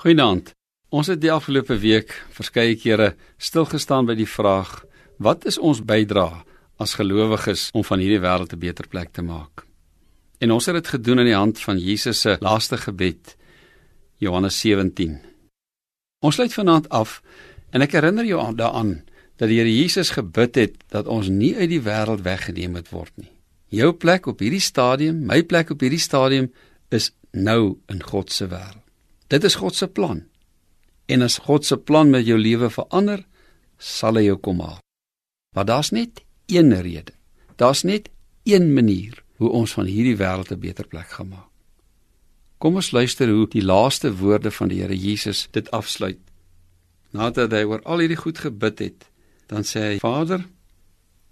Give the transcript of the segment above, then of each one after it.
Goeienaand. Ons het die afgelope week verskeie kere stilgestaan by die vraag: Wat is ons bydrae as gelowiges om van hierdie wêreld 'n beter plek te maak? En ons het dit gedoen aan die hand van Jesus se laaste gebed, Johannes 17. Ons sluit vanaand af en ek herinner jou daaraan dat die Here Jesus gebid het dat ons nie uit die wêreld weggeneem moet word nie. Jou plek op hierdie stadium, my plek op hierdie stadium is nou in God se wêreld. Dit is God se plan. En as God se plan met jou lewe verander, sal hy jou kom haal. Maar daar's net een rede. Daar's net een manier hoe ons van hierdie wêreld 'n beter plek gaan maak. Kom ons luister hoe die laaste woorde van die Here Jesus dit afsluit. Nadat hy oor al hierdie goed gebid het, dan sê hy: Vader,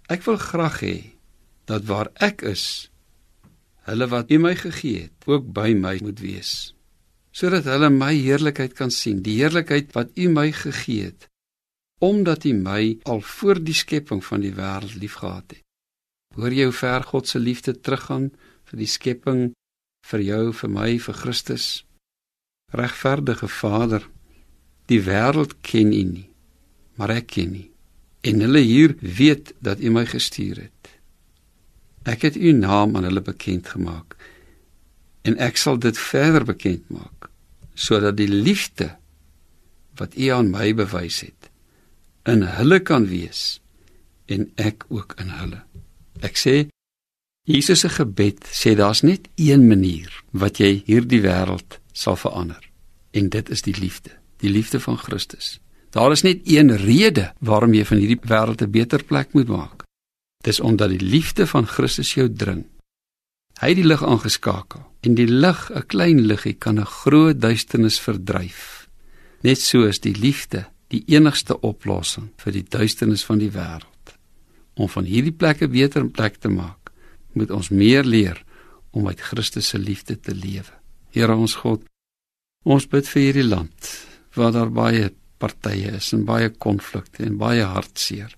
ek wil graag hê dat waar ek is, hulle wat U my gegee het, ook by my moet wees sodat hulle my heerlikheid kan sien, die heerlikheid wat U my gegee het, omdat U my al voor die skepping van die wêreld liefgehad het. Hoor jy hoe ver God se liefde teruggaan vir die skepping, vir jou, vir my, vir Christus? Regverdige Vader, die wêreld ken U nie, maar ek ken U. En hulle hier weet dat U my gestuur het. Ek het U naam aan hulle bekend gemaak en ek sal dit verder bekend maak sodat die liefde wat U aan my bewys het in hulle kan wees en ek ook in hulle. Ek sê Jesus se gebed sê daar's net een manier wat jy hierdie wêreld sal verander en dit is die liefde, die liefde van Christus. Daar is net een rede waarom jy van hierdie wêreld 'n beter plek moet maak. Dis omdat die liefde van Christus jou dring. Hy het die lig aangeskakel en die lig, 'n klein liggie kan 'n groot duisternis verdryf. Net so is die liefde die enigste oplossing vir die duisternis van die wêreld. Om van hierdie plekke beter 'n plek te maak, moet ons meer leer om uit Christus se liefde te lewe. Here ons God, ons bid vir hierdie land waar daar baie partye is en baie konflikte en baie hartseer.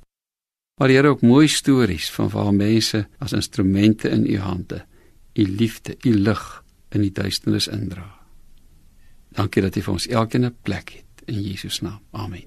Maar Here ook mooi stories van waar mense as instrumente in u hande u liefde, u lig in die duisternis indra. Dankie dat u vir ons elkeen 'n plek het in Jesus naam. Amen.